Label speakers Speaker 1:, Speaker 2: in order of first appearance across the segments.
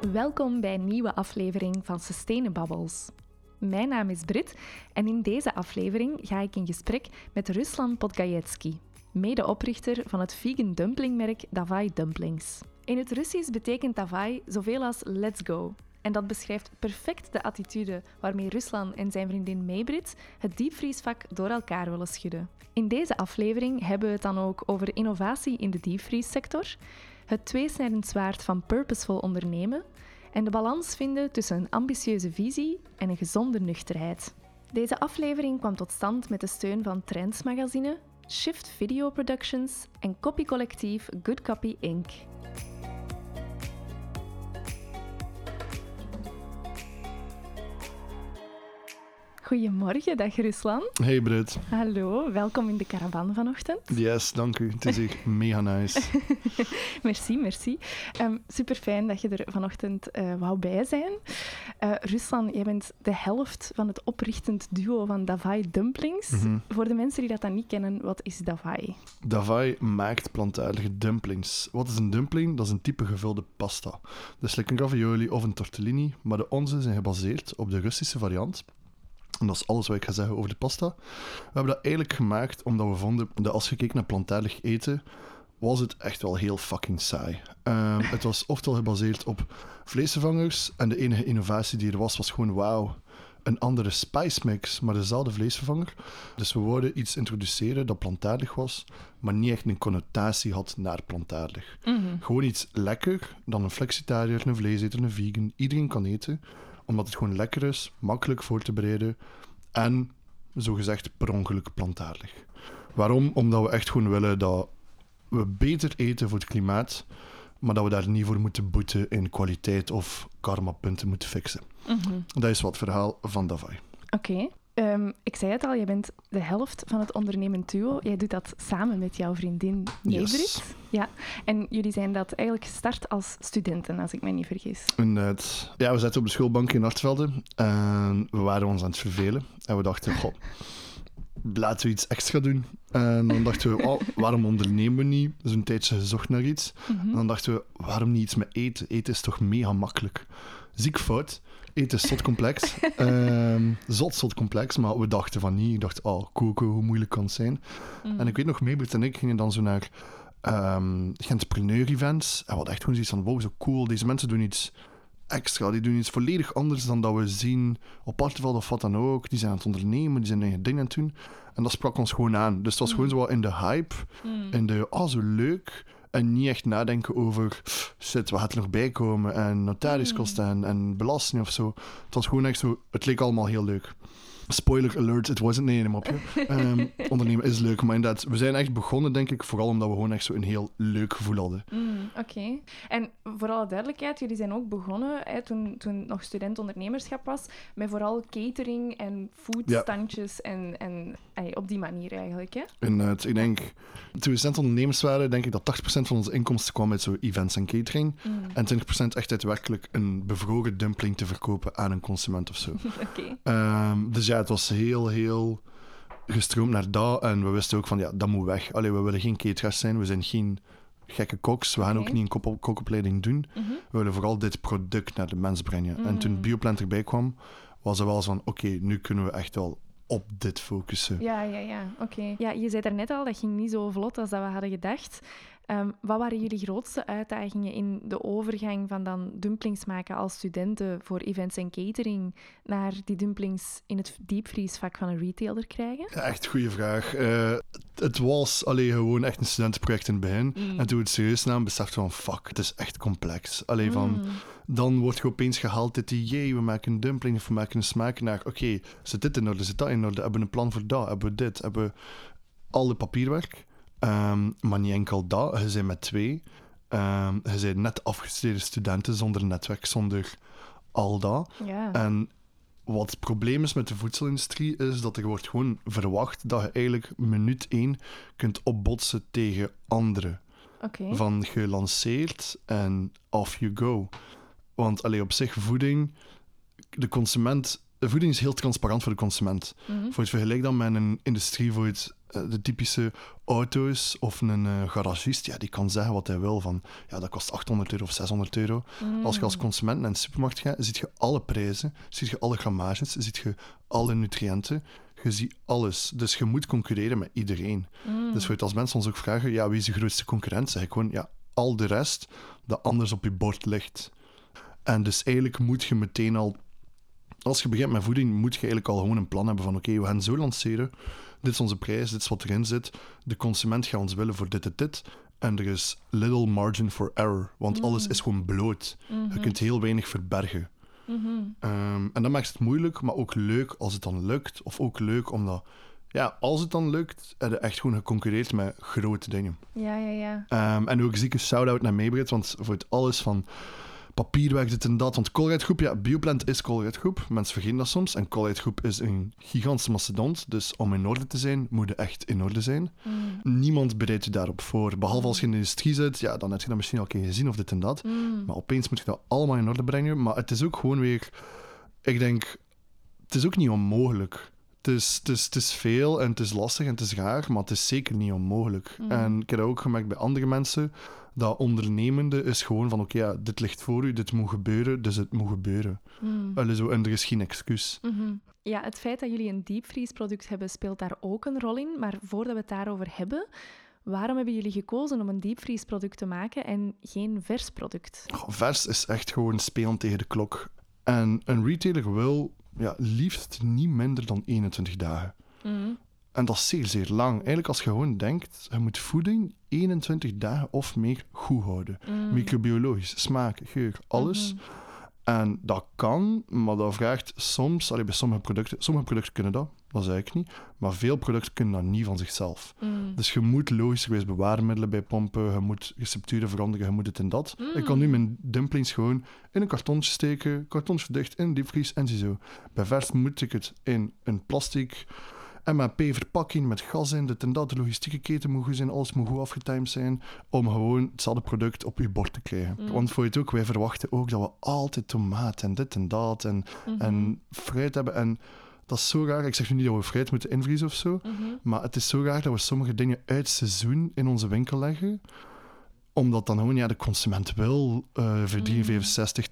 Speaker 1: Welkom bij een nieuwe aflevering van Sustainabubbles. Mijn naam is Brit en in deze aflevering ga ik in gesprek met Ruslan Podgajetsky, medeoprichter van het vegan dumplingmerk Davai Dumplings. In het Russisch betekent Davai zoveel als let's go. En dat beschrijft perfect de attitude waarmee Ruslan en zijn vriendin Maybrit het diepvriesvak door elkaar willen schudden. In deze aflevering hebben we het dan ook over innovatie in de diepvriessector, het tweesnijdend zwaard van purposeful ondernemen en de balans vinden tussen een ambitieuze visie en een gezonde nuchterheid. Deze aflevering kwam tot stand met de steun van Trends Magazine, Shift Video Productions en copycollectief Good Copy Inc. Goedemorgen, dag Ruslan.
Speaker 2: Hey Brit.
Speaker 1: Hallo, welkom in de caravan vanochtend.
Speaker 2: Yes, dank u. Het is echt mega nice.
Speaker 1: merci, merci. Um, super fijn dat je er vanochtend uh, wou bij zijn. Uh, Ruslan, jij bent de helft van het oprichtend duo van Davai Dumplings. Mm -hmm. Voor de mensen die dat dan niet kennen, wat is Davai?
Speaker 2: Davai maakt plantaardige dumplings. Wat is een dumpling? Dat is een type gevulde pasta. Dus lekker een ravioli of een tortellini, maar de onze zijn gebaseerd op de Russische variant. En dat is alles wat ik ga zeggen over de pasta. We hebben dat eigenlijk gemaakt omdat we vonden dat als je keek naar plantaardig eten, was het echt wel heel fucking saai. Um, het was oftewel gebaseerd op vleesvervangers en de enige innovatie die er was, was gewoon wauw. Een andere spice mix, maar dezelfde vleesvervanger. Dus we wilden iets introduceren dat plantaardig was, maar niet echt een connotatie had naar plantaardig. Mm -hmm. Gewoon iets lekker, dan een flexitariër, een vleeseter, een vegan, iedereen kan eten omdat het gewoon lekker is, makkelijk voor te bereiden en zogezegd per ongeluk plantaardig. Waarom? Omdat we echt gewoon willen dat we beter eten voor het klimaat, maar dat we daar niet voor moeten boeten in kwaliteit of karmapunten moeten fixen. Mm -hmm. Dat is wat verhaal van Davai.
Speaker 1: Oké. Okay. Um, ik zei het al, je bent de helft van het ondernemend duo. Jij doet dat samen met jouw vriendin. Yes. Ja. En jullie zijn dat eigenlijk gestart als studenten, als ik me niet vergis.
Speaker 2: Inderdaad. Ja, we zaten op de schoolbank in Hartvelde en we waren ons aan het vervelen. En we dachten, goh, laten we iets extra doen. En dan dachten we, oh, waarom ondernemen we niet? Dus een tijdje gezocht naar iets. Mm -hmm. En dan dachten we, waarom niet iets met eten? Eten is toch mega makkelijk. Ziek fout. Eten is zot complex. um, zot, zot complex. Maar we dachten van niet. Ik dacht, oh, koken, hoe moeilijk kan het zijn? Mm. En ik weet nog, Maybrit en ik gingen dan zo naar um, entrepreneur-events. En we hadden echt gewoon zoiets van, wow, zo cool. Deze mensen doen iets extra. Die doen iets volledig anders dan dat we zien op Arteveld of wat dan ook. Die zijn aan het ondernemen, die zijn eigen dingen aan het doen. En dat sprak ons gewoon aan. Dus het was mm. gewoon zo in de hype. Mm. In de, oh, zo leuk. En niet echt nadenken over, shit, wat gaat er nog bij komen? En notariskosten mm. en, en belasting of zo. Het was gewoon echt zo, het leek allemaal heel leuk. Spoiler alert, het was het niet een mopje. Um, ondernemen is leuk, maar inderdaad, we zijn echt begonnen, denk ik, vooral omdat we gewoon echt zo een heel leuk gevoel hadden.
Speaker 1: Mm, Oké. Okay. En voor alle duidelijkheid, jullie zijn ook begonnen, hè, toen, toen nog student-ondernemerschap was, met vooral catering en foodstandjes ja. en, en ay, op die manier eigenlijk, hè?
Speaker 2: Inderdaad. Ik denk, toen we student-ondernemers waren, denk ik dat 80% van onze inkomsten kwam uit zo events en catering. Mm. En 20% echt daadwerkelijk een bevroren dumpling te verkopen aan een consument of zo.
Speaker 1: Oké.
Speaker 2: Okay. Um, dus ja, het was heel, heel gestroomd naar dat. En we wisten ook van, ja, dat moet weg. Allee, we willen geen cateraars zijn, we zijn geen gekke koks. We gaan okay. ook niet een kokopleiding doen. Mm -hmm. We willen vooral dit product naar de mens brengen. Mm -hmm. En toen Bioplant erbij kwam, was er wel zo van, oké, okay, nu kunnen we echt wel op dit focussen.
Speaker 1: Ja, ja, ja. Oké. Okay. Ja, je zei daarnet al, dat ging niet zo vlot als dat we hadden gedacht. Um, wat waren jullie grootste uitdagingen in de overgang van dan dumplings maken als studenten voor events en catering naar die dumplings in het diepvriesvak van een retailer krijgen?
Speaker 2: Ja, echt goede vraag. Uh, het was alleen gewoon echt een studentenproject in het begin. Mm. En toen we het serieus namen, besefte van fuck, het is echt complex. Alleen van, mm. dan wordt je opeens gehaald dit idee, we maken een dumpling of we maken een smaak naar, oké, okay, zit dit in orde, zit dat in orde, hebben we een plan voor dat, hebben we dit, hebben we al het papierwerk. Um, maar niet enkel dat, je bent met twee. Um, je bent net afgestudeerde studenten zonder netwerk, zonder al dat.
Speaker 1: Ja.
Speaker 2: En wat het probleem is met de voedselindustrie, is dat er wordt gewoon verwacht dat je eigenlijk minuut één kunt opbotsen tegen anderen.
Speaker 1: Okay.
Speaker 2: Van gelanceerd en off you go. Want alleen op zich, voeding, de consument de voeding is heel transparant voor de consument. Mm -hmm. Voor het vergelijk dan met een industrie voor het eh, de typische auto's of een eh, garagist, ja, die kan zeggen wat hij wil van, ja, dat kost 800 euro of 600 euro. Als je als consument naar de supermarkt gaat, ziet je alle prijzen, ziet je alle grammages, ziet je alle nutriënten, je ziet alles. Dus je moet concurreren met iedereen. Dus weet, als mensen ons ook vragen, ja, wie is de grootste concurrent? Zeg ik gewoon, ja, al de rest dat anders op je bord ligt. En dus eigenlijk moet je meteen al, als je begint met voeding, moet je eigenlijk al gewoon een plan hebben van, oké, we gaan zo lanceren, dit is onze prijs, dit is wat erin zit, de consument gaat ons willen voor dit en dit, en er is little margin for error, want alles is gewoon bloot. Je kunt heel weinig verbergen. Ehm, en dat maakt het moeilijk, maar ook leuk als het dan lukt. Of ook leuk omdat, ja, als het dan lukt, heb je echt gewoon geconcurreerd met grote dingen.
Speaker 1: Ja, ja, ja.
Speaker 2: Ehm, en ook zie ik een shout-out naar Maybrit, want voor het alles van papierwerk, dit en dat. Want Colruyt Groep, ja, Bioplant is Colruyt Groep. Mensen vergeten dat soms. En Colruyt Groep is een gigantische mastodont. Dus om in orde te zijn, moet je echt in orde zijn. Niemand bereidt je daarop voor. Behalve als je in de industrie zit, ja, dan heb je dat misschien al een keer gezien of dit en dat. Maar opeens moet je dat allemaal in orde brengen. Maar het is ook gewoon weer... Ik denk, het is ook niet onmogelijk. Het is, het, is, het is veel en het is lastig en het is raar, maar het is zeker niet onmogelijk. En ik heb dat ook gemerkt bij andere mensen. Dat ondernemende is gewoon van, oké, ja, dit ligt voor u, dit moet gebeuren, dus het moet gebeuren. Allee, zo, en er is geen excuus.
Speaker 1: Mhm. Ja, het feit dat jullie een diepvriesproduct hebben, speelt daar ook een rol in. Maar voordat we het daarover hebben, waarom hebben jullie gekozen om een diepvriesproduct te maken en geen vers product?
Speaker 2: Vers is echt gewoon spelen tegen de klok. En een retailer wil ja, liefst niet minder dan 21 dagen.
Speaker 1: Mhm.
Speaker 2: En dat is zeer, zeer lang. Eigenlijk als je gewoon denkt, je moet voeding 21 dagen of meer goed houden. Microbiologisch, smaak, geur, alles. En dat kan, maar dat vraagt soms, allee, bij sommige producten, sommige producten kunnen dat, dat zeg ik niet, maar veel producten kunnen dat niet van zichzelf. Dus je moet logischerwijs bewaarmiddelen bij pompen, je moet recepturen veranderen, je moet dit en dat. Ik kan nu mijn dumplings gewoon in een kartonnetje steken, kartonnetje dicht, in een diepvries en ziezo. Bij vers moet ik het in een plastic MAP-verpakking met gas in, dit en dat, de logistieke keten moet goed zijn, alles moet goed afgetimed zijn, om gewoon hetzelfde product op je bord te krijgen. Want voor je het ook, wij verwachten ook dat we altijd tomaat en dit en dat en, en fruit hebben. En dat is zo raar. Ik zeg nu niet dat we fruit moeten invriezen of zo, maar het is zo raar dat we sommige dingen uit seizoen in onze winkel leggen omdat dan gewoon, ja, de consument wil eh voor 365,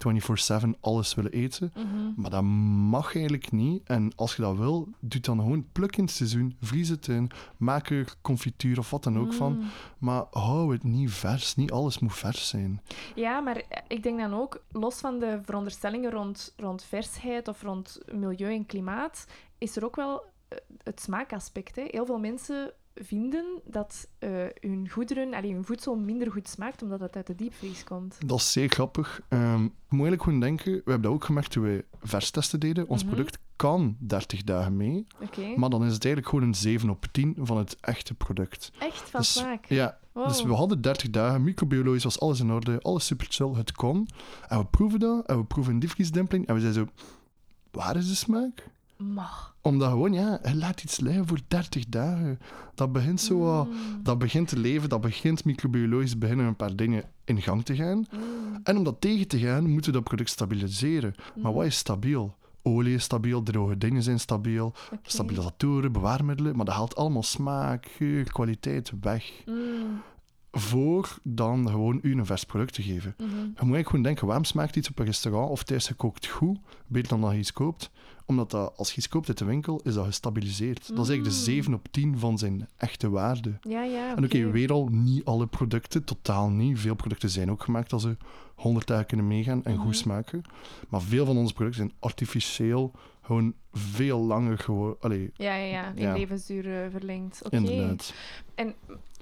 Speaker 2: 24-7 alles willen eten. Maar dat mag eigenlijk niet. En als je dat wil, doe dan gewoon pluk in het seizoen, vries het in, maak er confituur of wat dan ook van. Maar hou het niet vers. Niet alles moet vers zijn.
Speaker 1: Ja, maar ik denk dan ook, los van de veronderstellingen rond, rond versheid of rond milieu en klimaat, is er ook wel eh, het smaakaspect. Hè. Heel veel mensen vinden dat eh, hun goederen, allee, hun voedsel minder goed smaakt omdat het uit de diepvries komt.
Speaker 2: Dat is zeer grappig. Ehm moet je eigenlijk gewoon denken, we hebben dat ook gemerkt toen wij verstesten deden. Ons product kan 30 dagen mee, maar dan is het eigenlijk gewoon een 7 op 10 van het echte product.
Speaker 1: Echt van
Speaker 2: Dus-
Speaker 1: smaak.
Speaker 2: Ja,
Speaker 1: Wow.
Speaker 2: dus we hadden 30 dagen, microbiologisch was alles in orde, alles super chill, het kon. En we proeven dat, en we proeven een diepvriesdumpling, en we zeiden zo, waar is de smaak?
Speaker 1: Mag.
Speaker 2: Omdat gewoon, ja, je laat iets liggen voor 30 dagen. Dat begint zo wat- dat begint te leven, dat begint microbiologisch beginnen een paar dingen in gang te gaan. En om dat tegen te gaan, moeten we dat product stabiliseren. Maar wat is stabiel? Olie is stabiel, droge dingen zijn stabiel, stabilisatoren, bewaarmiddelen, maar dat haalt allemaal smaak, geur, kwaliteit weg.
Speaker 1: Mm.
Speaker 2: Voor dan gewoon u een vers product te geven.
Speaker 1: Mhm.
Speaker 2: Je moet eigenlijk gewoon denken, waarom smaakt iets op een restaurant of thuis gekookt goed, beter dan dat je iets koopt? Omdat dat, als je iets koopt uit de winkel, is dat gestabiliseerd. Dat is eigenlijk de 7 op 10 van zijn echte waarde.
Speaker 1: Ja, ja.
Speaker 2: En oké, weer al, niet alle producten, totaal niet. Veel producten zijn ook gemaakt dat ze 100 dagen kunnen meegaan en
Speaker 1: Mhm.
Speaker 2: goed smaken. Maar veel van onze producten zijn artificieel, gewoon veel langer geworden.
Speaker 1: Ja, ja, ja. In
Speaker 2: Ja.
Speaker 1: levensduur eh, verlengd. Oké.
Speaker 2: inderdaad.
Speaker 1: En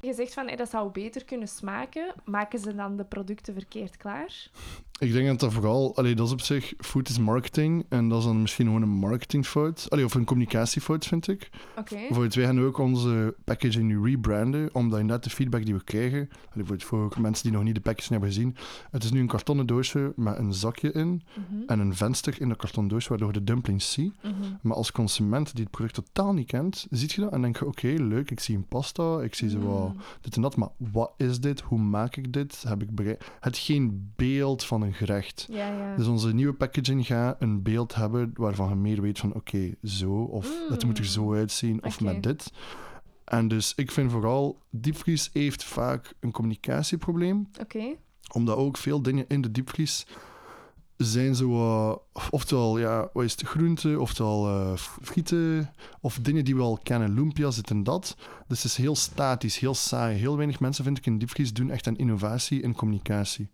Speaker 1: je zegt van, hé, dat zou beter kunnen smaken. Maken ze dan de producten verkeerd klaar?
Speaker 2: Ik denk dat dat vooral, allee, dat is op zich, food is marketing. En dat is dan misschien gewoon een marketingfout. Allee, of een communicatiefout, vind ik.
Speaker 1: Oké.
Speaker 2: Voor het, wij gaan ook onze packaging nu rebranden, omdat inderdaad de feedback die we krijgen, allee, voor, het, voor mensen die nog niet de packaging hebben gezien, het is nu een kartonnen doosje met een zakje in
Speaker 1: Mhm,
Speaker 2: en een venster in dat kartonnen doosje, waardoor je de dumplings ziet.
Speaker 1: mhm.
Speaker 2: Maar als consument die het product totaal niet kent, ziet je dat en denk je, oké, leuk, ik zie een pasta, ik zie zo
Speaker 1: Mm.
Speaker 2: dit en dat, maar wat is dit? Hoe maak ik dit? Heb ik berei- Het geen beeld van een gerecht.
Speaker 1: Ja, ja.
Speaker 2: Dus onze nieuwe packaging gaat een beeld hebben waarvan je meer weet van oké, zo, of het moet er zo uitzien, of met dit. En dus ik vind vooral, diepvries heeft vaak een communicatieprobleem.
Speaker 1: Oké.
Speaker 2: Omdat ook veel dingen in de diepvries zijn zo, eh, oftewel, ja, wat is het, groenten, oftewel eh, frieten, of dingen die we al kennen, lumpia, zit en dat. Dus het is heel statisch, heel saai. Heel weinig mensen, vind ik, in diepvries doen echt aan innovatie in communicatie.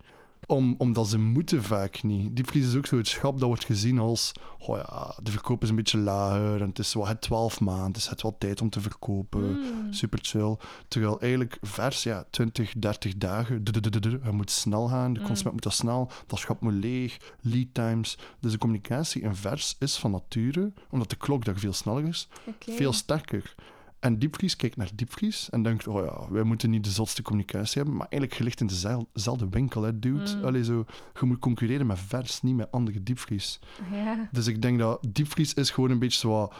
Speaker 2: Om, omdat ze moeten vaak niet. Diepvries is ook zo het schap dat wordt gezien als, oh ja, de verkoop is een beetje lager en het is wel het 12 maanden, het is wel tijd om te verkopen.
Speaker 1: Mm.
Speaker 2: Super chill. Terwijl eigenlijk vers, ja, 20, 30 dagen. Het moet snel gaan. De
Speaker 1: Mm.
Speaker 2: consument moet dat snel. Dat schap moet leeg. Lead times. Dus de communicatie in vers is van nature, omdat de klok daar veel sneller is, veel sterker. En diepvries kijkt naar diepvries en denkt: oh ja, wij moeten niet de zotste communicatie hebben. Maar eigenlijk, je ligt in dezel- dezelfde winkel, hè, dude.
Speaker 1: Mm.
Speaker 2: Allee, zo, je moet concurreren met vers, niet met andere diepvries. Dus ik denk dat diepvries is gewoon een beetje zo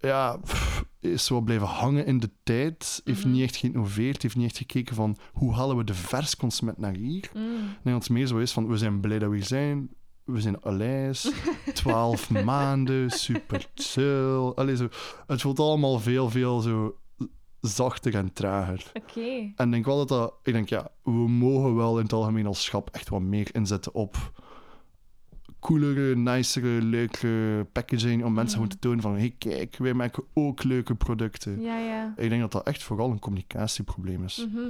Speaker 2: ja, pff, is zo blijven hangen in de tijd. Heeft
Speaker 1: Mhm.
Speaker 2: niet echt geïnnoveerd, heeft niet echt gekeken van hoe halen we de versconsument naar hier.
Speaker 1: Mm.
Speaker 2: Dat het meer zo is van we zijn blij dat we hier zijn. We zijn Aleis, 12 maanden, super chill. Allee, zo, het voelt allemaal veel, veel zo zachter en trager.
Speaker 1: Oké.
Speaker 2: En ik denk wel dat dat... Ik denk, ja, we mogen wel in het algemeen als schap echt wat meer inzetten op coolere, nicere, leukere packaging om mensen gewoon te tonen van hey, kijk, wij maken ook leuke producten.
Speaker 1: Ja, ja.
Speaker 2: Ik denk dat dat echt vooral een communicatieprobleem is.
Speaker 1: Mhm.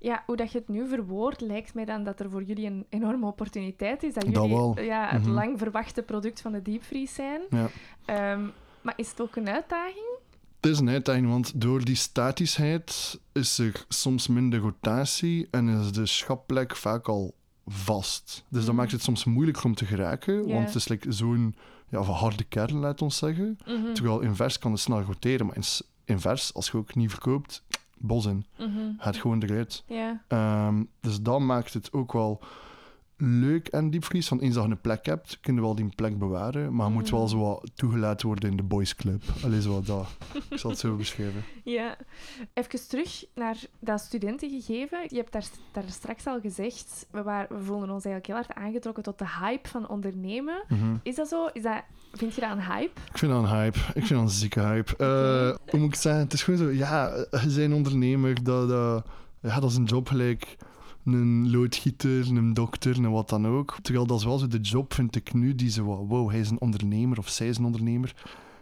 Speaker 1: Ja, hoe dat je het nu verwoordt, lijkt mij dan dat er voor jullie een enorme opportuniteit is. Dat jullie
Speaker 2: Dat.
Speaker 1: Ja, het
Speaker 2: Mhm.
Speaker 1: lang verwachte product van de diepvries zijn.
Speaker 2: Ja.
Speaker 1: Ehm, maar is het ook een uitdaging?
Speaker 2: Het is een uitdaging, want door die statischheid is er soms minder rotatie en is de schapplek vaak al vast. Dus dat
Speaker 1: Mm.
Speaker 2: maakt het soms moeilijker om te geraken, want het is like zo'n ja, harde kern, laat ons zeggen.
Speaker 1: Mhm.
Speaker 2: Terwijl invers kan het snel roteren, maar in s- invers, als je ook niet verkoopt, bos in.
Speaker 1: Mhm.
Speaker 2: Gaat gewoon eruit. Ehm, dus dat maakt het ook wel leuk en diepvries. Want eens dat je een plek hebt, kun je wel die plek bewaren. Maar je moet
Speaker 1: Mm.
Speaker 2: wel zo wat toegelaten worden in de boys club. Allee, zo wat dat. Ik zal het zo beschrijven.
Speaker 1: Ja. Even terug naar dat studentengegeven. Je hebt daar, daar straks al gezegd, we, waren, we voelden ons eigenlijk heel hard aangetrokken tot de hype van ondernemen.
Speaker 2: Mhm.
Speaker 1: Is dat zo? Is dat, vind je dat een hype?
Speaker 2: Ik vind dat een hype. Ik vind dat een zieke hype. Eh,
Speaker 1: Oké.
Speaker 2: Hoe moet ik het zeggen? Het is gewoon zo, ja, je bent ondernemer. Dat, dat, ja, dat is een job gelijk een loodgieter, een dokter en wat dan ook. Terwijl dat is wel zo de job, vind ik nu, die zo, wat, wow, hij is een ondernemer of zij is een ondernemer.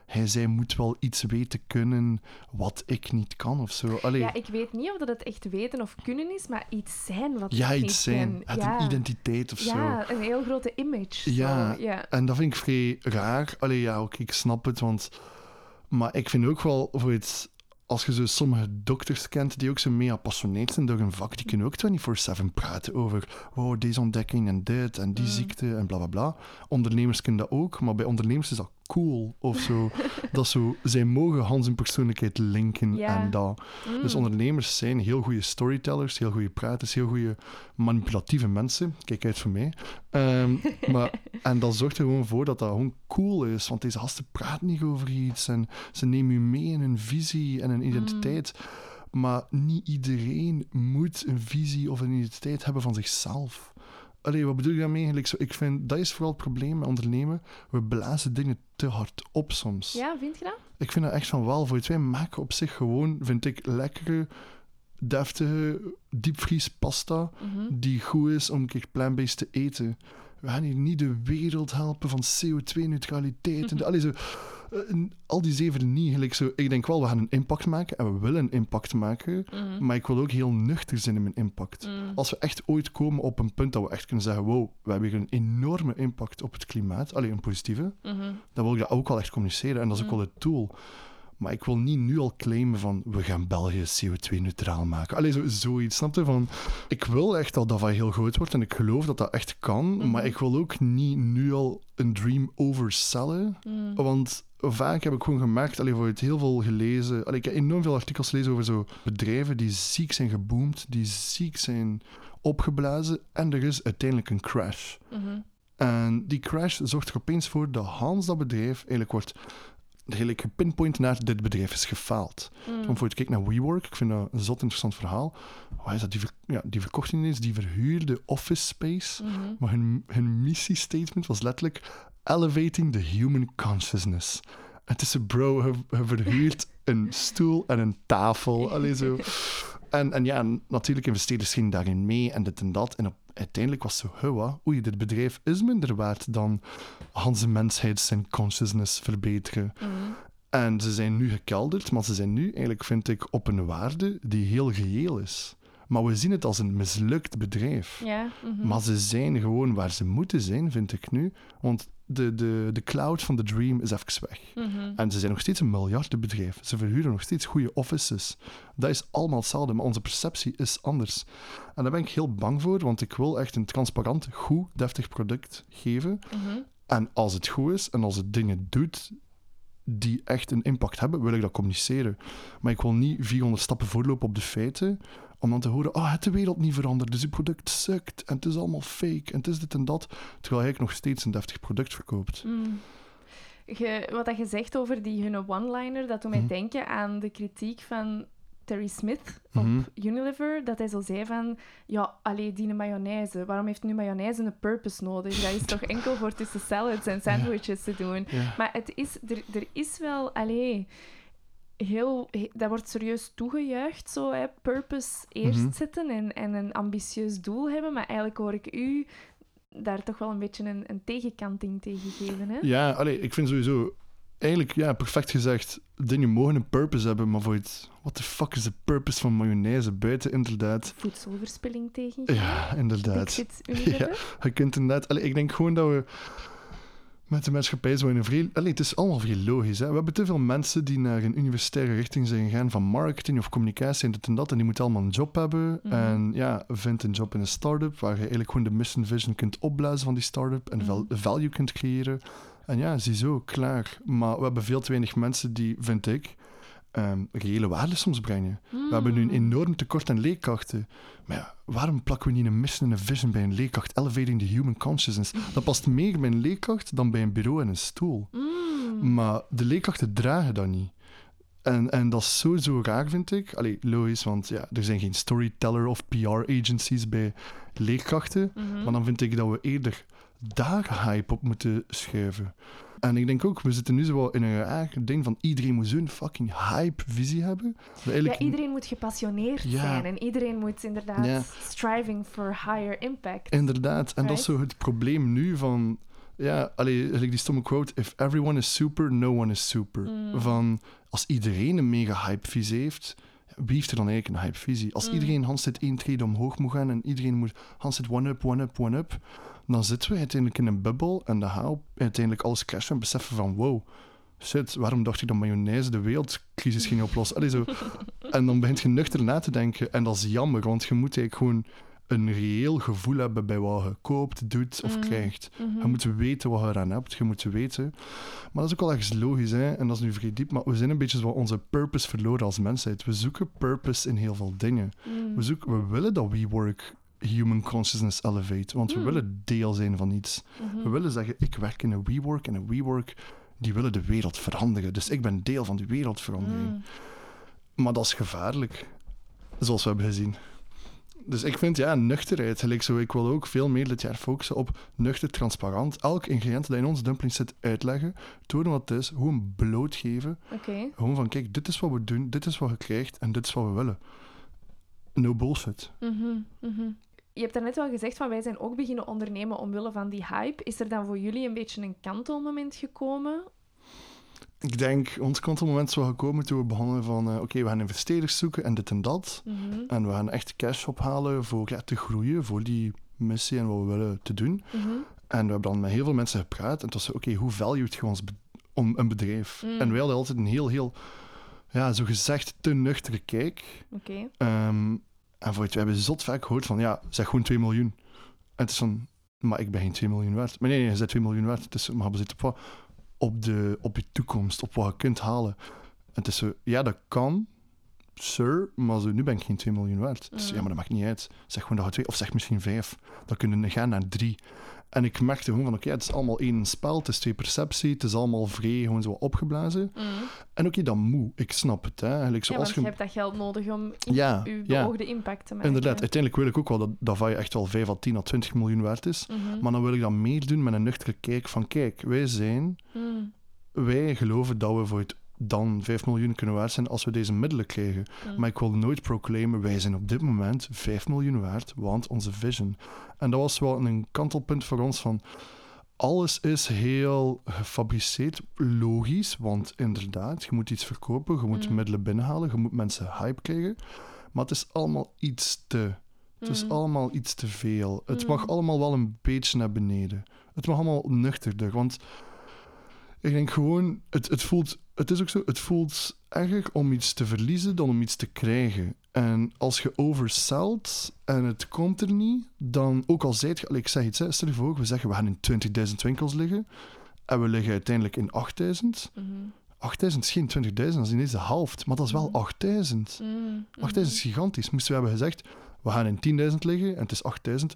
Speaker 2: Hij, zij moet wel iets weten kunnen wat ik niet kan of zo. Allee,
Speaker 1: Ja, ik weet niet of dat het echt weten of kunnen is, maar iets zijn wat
Speaker 2: ja,
Speaker 1: ik
Speaker 2: iets
Speaker 1: niet
Speaker 2: zijn.
Speaker 1: ken.
Speaker 2: Het
Speaker 1: ja.
Speaker 2: een identiteit of zo.
Speaker 1: Ja, een heel grote image.
Speaker 2: Ja.
Speaker 1: Zo. ja.
Speaker 2: En dat vind ik vrij raar. Allee, ja, oké, ik snap het, want... Maar ik vind ook wel, voor het, als je zo sommige dokters kent die ook zo mega passioneerd zijn door hun vak, die kunnen ook 24-7 praten over wow, deze ontdekking en dit en die
Speaker 1: Mm.
Speaker 2: ziekte en bla bla bla. Ondernemers kunnen dat ook, maar bij ondernemers is dat cool of zo. dat zo, zij mogen Hans hun persoonlijkheid linken en dat.
Speaker 1: Mm.
Speaker 2: Dus ondernemers zijn heel goede storytellers, heel goede praters, heel goede manipulatieve mensen. Kijk uit voor mij. Ehm, maar, en dat zorgt er gewoon voor dat dat gewoon cool is. Want deze gasten praten niet over iets. En ze nemen je mee in een visie en een identiteit. Maar niet iedereen moet een visie of een identiteit hebben van zichzelf. Allee, wat bedoel ik daarmee? Zo, ik vind, dat is vooral het probleem met ondernemen. We blazen dingen te hard op soms.
Speaker 1: Ja, vind je dat?
Speaker 2: Ik vind dat echt van wel. Voor het wij maken op zich gewoon, vind ik, lekkere, deftige diepvriespasta
Speaker 1: Mhm.
Speaker 2: die goed is om een keer plant-based te eten. We gaan hier niet de wereld helpen van CO2-neutraliteit. en de- allee, zo, eh, al die zeven niet. Gelijk zo, ik denk wel, we gaan een impact maken en we willen een impact maken.
Speaker 1: Mhm.
Speaker 2: Maar ik wil ook heel nuchter zijn in mijn impact.
Speaker 1: Mm.
Speaker 2: Als we echt ooit komen op een punt dat we echt kunnen zeggen: wow, we hebben hier een enorme impact op het klimaat. Alleen een positieve
Speaker 1: Mhm.
Speaker 2: dan wil ik dat ook wel echt communiceren. En dat is ook wel het doel. Maar ik wil niet nu al claimen van we gaan België CO2-neutraal maken. Allee, zo, zoiets, snap je? Van, ik wil echt dat dat heel groot wordt en ik geloof dat dat echt kan.
Speaker 1: Mhm.
Speaker 2: Maar ik wil ook niet nu al een dream oversellen.
Speaker 1: Mm.
Speaker 2: Want vaak heb ik gewoon gemerkt, allee, voor het heel veel gelezen. Allee, ik heb enorm veel artikels gelezen over zo bedrijven die ziek zijn geboomd, die ziek zijn opgeblazen. En er is uiteindelijk een crash.
Speaker 1: Mhm.
Speaker 2: En die crash zorgt er opeens voor dat Hans dat bedrijf eigenlijk wordt eigenlijk gepinpoint naar dit bedrijf is gefaald.
Speaker 1: Mm.
Speaker 2: Om voor te kijken naar WeWork, ik vind dat een zot interessant verhaal. Wat is dat? Die, ver, ja, die verkocht ineens, die verhuurde office space.
Speaker 1: Mhm.
Speaker 2: Maar hun, hun missiestatement was letterlijk elevating the human consciousness. Het is een bro, je, je verhuurt een stoel en een tafel. Allee, zo. En, en ja, natuurlijk investeerders gingen daarin mee en dit en dat. En op, uiteindelijk was zo, huh, wat? oei, dit bedrijf is minder waard dan onze mensheid zijn consciousness verbeteren.
Speaker 1: Mhm.
Speaker 2: En ze zijn nu gekelderd, maar ze zijn nu eigenlijk, vind ik, op een waarde die heel geheel is. Maar we zien het als een mislukt bedrijf.
Speaker 1: Ja. mhm.
Speaker 2: Maar ze zijn gewoon waar ze moeten zijn, vind ik nu. Want de, de, de cloud van de dream is even weg.
Speaker 1: Mhm.
Speaker 2: En ze zijn nog steeds een miljardenbedrijf. Ze verhuren nog steeds goede offices. Dat is allemaal hetzelfde, maar onze perceptie is anders. En daar ben ik heel bang voor, want ik wil echt een transparant, goed, deftig product geven.
Speaker 1: Mhm.
Speaker 2: En als het goed is en als het dingen doet die echt een impact hebben, wil ik dat communiceren. Maar ik wil niet 400 stappen voorlopen op de feiten, om dan te horen, oh, het de wereld niet veranderd, dus uw product sukt, en het is allemaal fake, en het is dit en dat, terwijl hij nog steeds een deftig product verkoopt.
Speaker 1: Mm. Je, wat dat je zegt over die hunne one-liner, dat doet mij
Speaker 2: Mhm.
Speaker 1: denken aan de kritiek van Terry Smith op
Speaker 2: Mhm.
Speaker 1: Unilever, dat hij zo zei van, ja, allee, die mayonaise, waarom heeft nu mayonaise een purpose nodig? Dat is toch enkel voor tussen salads en sandwiches te doen?
Speaker 2: Ja.
Speaker 1: Maar het is, er, er is wel, allee, heel, he- dat wordt serieus toegejuicht, zo, hè, purpose eerst
Speaker 2: Mhm.
Speaker 1: zetten en, en een ambitieus doel hebben, maar eigenlijk hoor ik u daar toch wel een beetje een, een tegenkanting tegen geven, hè?
Speaker 2: Ja, allee, ik vind sowieso, eigenlijk, ja, perfect gezegd, dingen mogen een purpose hebben, maar voor het, what the fuck is de purpose van mayonaise buiten, inderdaad.
Speaker 1: Voedselverspilling tegen.
Speaker 2: Ja, inderdaad.
Speaker 1: Unilever.
Speaker 2: Je kunt inderdaad... Allee, ik denk gewoon dat we met de maatschappij zo in een vrij... Allee, het is allemaal vrij logisch. Hè? We hebben te veel mensen die naar een universitaire richting zijn gegaan van marketing of communicatie en dit en dat. En die moeten allemaal een job hebben.
Speaker 1: Mhm.
Speaker 2: En ja, vind een job in een start-up waar je eigenlijk gewoon de mission vision kunt opblazen van die start-up en
Speaker 1: Mhm.
Speaker 2: value kunt creëren. En ja, ziezo, klaar. Maar we hebben veel te weinig mensen die, vind ik, ehm, reële waarde soms brengen. We hebben nu een enorm tekort aan leerkrachten. Maar ja, waarom plakken we niet een mission en een vision bij een leerkracht? Elevating the human consciousness. Dat past meer bij een leerkracht dan bij een bureau en een stoel.
Speaker 1: Mm.
Speaker 2: Maar de leerkrachten dragen dat niet. En, en dat is zo raar, vind ik. Allee, logisch, want ja, er zijn geen storyteller of PR-agencies bij leerkrachten.
Speaker 1: Mhm.
Speaker 2: Maar dan vind ik dat we eerder daar hype op moeten schuiven. En ik denk ook, we zitten nu zo wel in een raar ding van iedereen moet zo'n fucking hype-visie hebben. We
Speaker 1: Ja,
Speaker 2: eigenlijk
Speaker 1: iedereen moet gepassioneerd
Speaker 2: Ja.
Speaker 1: zijn en iedereen moet inderdaad
Speaker 2: Ja.
Speaker 1: striving for higher impact.
Speaker 2: Inderdaad, en dat is zo het probleem nu van... Ja, allee, die stomme quote, if everyone is super, no one is super.
Speaker 1: Mm.
Speaker 2: Van, als iedereen een mega hype-visie heeft, wie heeft er dan eigenlijk een hype-visie? Als
Speaker 1: Mm.
Speaker 2: iedereen Hans zit één trede omhoog moet gaan en iedereen moet Hans zit one-up, one-up, one-up, dan zitten we uiteindelijk in een bubbel en dan gaan we uiteindelijk alles crashen en beseffen van, wow, shit, waarom dacht ik dat mayonaise de wereldcrisis ging oplossen? Allee, zo. En dan begint je nuchter na te denken en dat is jammer, want je moet eigenlijk gewoon een reëel gevoel hebben bij wat je koopt, doet of
Speaker 1: Mm.
Speaker 2: krijgt.
Speaker 1: Mhm.
Speaker 2: Je moet weten wat je eraan hebt. Je moet weten. Maar dat is ook wel ergens logisch, hè? en dat is nu vrij diep. Maar we zijn een beetje zo onze purpose verloren als mensheid. We zoeken purpose in heel veel dingen.
Speaker 1: Mm.
Speaker 2: We, zoeken, we willen dat WeWork human consciousness elevate. Want we
Speaker 1: Hmm.
Speaker 2: willen deel zijn van iets.
Speaker 1: Mhm.
Speaker 2: We willen zeggen, ik werk in een WeWork en een WeWork die willen de wereld veranderen. Dus ik ben deel van die wereldverandering.
Speaker 1: Mm.
Speaker 2: Maar dat is gevaarlijk. Zoals we hebben gezien. Dus ik vind, ja, nuchterheid. Gelijk zo, ik wil ook veel meer dit jaar focussen op nuchter, transparant. Elk ingrediënt dat in onze dumpling zit uitleggen. Tonen wat het is. Gewoon blootgeven.
Speaker 1: Oké.
Speaker 2: Gewoon van, kijk, dit is wat we doen. Dit is wat je krijgt. En dit is wat we willen. No bullshit.
Speaker 1: Mhm, mhm. Je hebt daarnet wel gezegd van wij zijn ook beginnen ondernemen omwille van die hype. Is er dan voor jullie een beetje een kantelmoment gekomen?
Speaker 2: Ik denk, ons kantelmoment is wel gekomen toen we begonnen van... eh, Oké, we gaan investeerders zoeken en dit en dat.
Speaker 1: Mhm,
Speaker 2: En we gaan echt cash ophalen voor ja, te groeien. Voor die missie en wat we willen te doen.
Speaker 1: mhm,
Speaker 2: En we hebben dan met heel veel mensen gepraat. En was zo, oké, hoe valued je ons be- om een bedrijf?
Speaker 1: Mm.
Speaker 2: En wij hadden altijd een heel, heel, ja, zo gezegd te nuchtere kijk.
Speaker 1: Oké.
Speaker 2: Ehm, en voor het, we hebben zot vaak gehoord van, ja, zeg gewoon 2 miljoen. En het is van, maar ik ben geen 2 miljoen waard. Maar nee, nee, je bent 2 miljoen waard. Het is, maar we zitten op, wat? op, de, op je toekomst, op wat je kunt halen. En het is zo, ja, dat kan, sir, maar zo, nu ben ik geen 2 miljoen waard. Dus
Speaker 1: Mm.
Speaker 2: ja, maar dat maakt niet uit. Zeg gewoon dat je twee, of zeg misschien vijf. Dan kunnen we gaan naar drie. En ik merkte gewoon van, oké, het is allemaal één spel, het is twee perceptie, het is allemaal vrij, gewoon zo opgeblazen.
Speaker 1: Mhm.
Speaker 2: En oké, dat moet, ik snap het. Hè. Eigenlijk
Speaker 1: Ja,
Speaker 2: zoals
Speaker 1: want je
Speaker 2: je...
Speaker 1: hebt dat geld nodig om
Speaker 2: Ja,
Speaker 1: uw
Speaker 2: ja.
Speaker 1: beoogde impact te maken.
Speaker 2: Inderdaad, uiteindelijk wil ik ook wel dat, dat Vaille echt wel 5 à 10 à 20 miljoen waard is.
Speaker 1: Mhm,
Speaker 2: Maar dan wil ik dat meer doen met een nuchtere kijk van, kijk, wij zijn,
Speaker 1: mhm,
Speaker 2: wij geloven dat we voor het dan 5 miljoen kunnen waard zijn als we deze middelen krijgen.
Speaker 1: Mm.
Speaker 2: Maar ik wil nooit proclaimen, wij zijn op dit moment 5 miljoen waard, want onze vision. En dat was wel een kantelpunt voor ons van... Alles is heel gefabriceerd, logisch, want inderdaad, je moet iets verkopen, je moet
Speaker 1: Mm.
Speaker 2: middelen binnenhalen, je moet mensen hype krijgen. Maar het is allemaal iets te. Het is
Speaker 1: Mm.
Speaker 2: allemaal iets te veel. Het mag
Speaker 1: Mm.
Speaker 2: allemaal wel een beetje naar beneden. Het mag allemaal nuchterder, want ik denk gewoon, het, het voelt, het is ook zo, het voelt erger om iets te verliezen dan om iets te krijgen. En als je overselt en het komt er niet, dan, ook al zijt je, ik zeg iets, hè, stel je voor, we zeggen we gaan in 20.000 winkels liggen en we liggen uiteindelijk in 8.000.
Speaker 1: Mhm.
Speaker 2: 8000 is geen 20.000, dat is ineens de helft, maar dat is wel
Speaker 1: Mhm.
Speaker 2: 8000.
Speaker 1: Mm.
Speaker 2: 8000 is gigantisch. Moesten we hebben gezegd, we gaan in 10.000 liggen en het is 8000,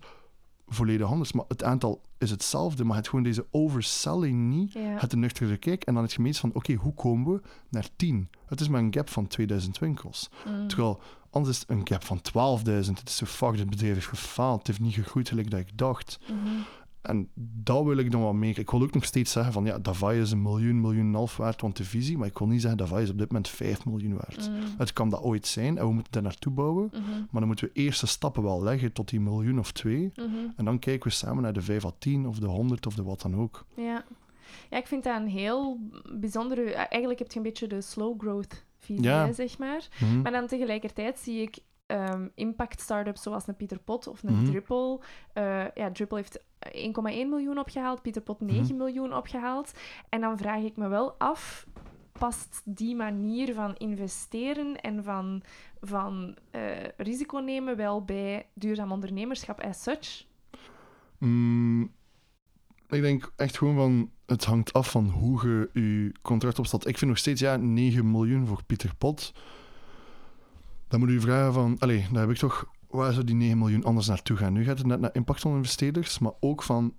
Speaker 2: volledig anders. Maar het aantal is hetzelfde, maar het gewoon deze overselling niet.
Speaker 1: Ja.
Speaker 2: Het een nuchtere kijk en dan het gemeen van, oké, hoe komen we naar 10? Het is maar een gap van 2000 winkels.
Speaker 1: Mm.
Speaker 2: Terwijl, anders is het een gap van 12.000. Het is zo, fuck, dit bedrijf heeft gefaald. Het heeft niet gegroeid gelijk dat ik dacht.
Speaker 1: Mhm.
Speaker 2: En dat wil ik dan wel meer. Ik wil ook nog steeds zeggen van, ja, Davai is een miljoen, miljoen en half waard, want de visie, maar ik wil niet zeggen, Davai is op dit moment 5 miljoen waard.
Speaker 1: Mm.
Speaker 2: Het kan dat ooit zijn en we moeten daar naartoe bouwen.
Speaker 1: Mhm.
Speaker 2: Maar dan moeten we eerste stappen wel leggen tot die miljoen of twee.
Speaker 1: Mhm.
Speaker 2: En dan kijken we samen naar de 5 à 10 of de 100 of de wat dan ook.
Speaker 1: Ja. ja, ik vind dat een heel bijzondere... Eigenlijk heb je een beetje de slow growth visie,
Speaker 2: Ja.
Speaker 1: zeg maar.
Speaker 2: Mhm.
Speaker 1: Maar dan tegelijkertijd zie ik ehm, impact startups zoals een Pieter Pot of een
Speaker 2: Mhm.
Speaker 1: Drupal. Eh, ja, Drupal heeft 1,1 miljoen opgehaald, Pieter Pot 9
Speaker 2: Mhm.
Speaker 1: miljoen opgehaald. En dan vraag ik me wel af, past die manier van investeren en van, van eh, risico nemen wel bij duurzaam ondernemerschap as such?
Speaker 2: Mm, ik denk echt gewoon van, het hangt af van hoe je je contract opstelt. Ik vind nog steeds, ja, 9 miljoen voor Pieter Pot. Dan moet je vragen van, allee, dan heb ik toch, waar zou die 9 miljoen anders naartoe gaan? Nu gaat het net naar impactinvesteerders, maar ook van,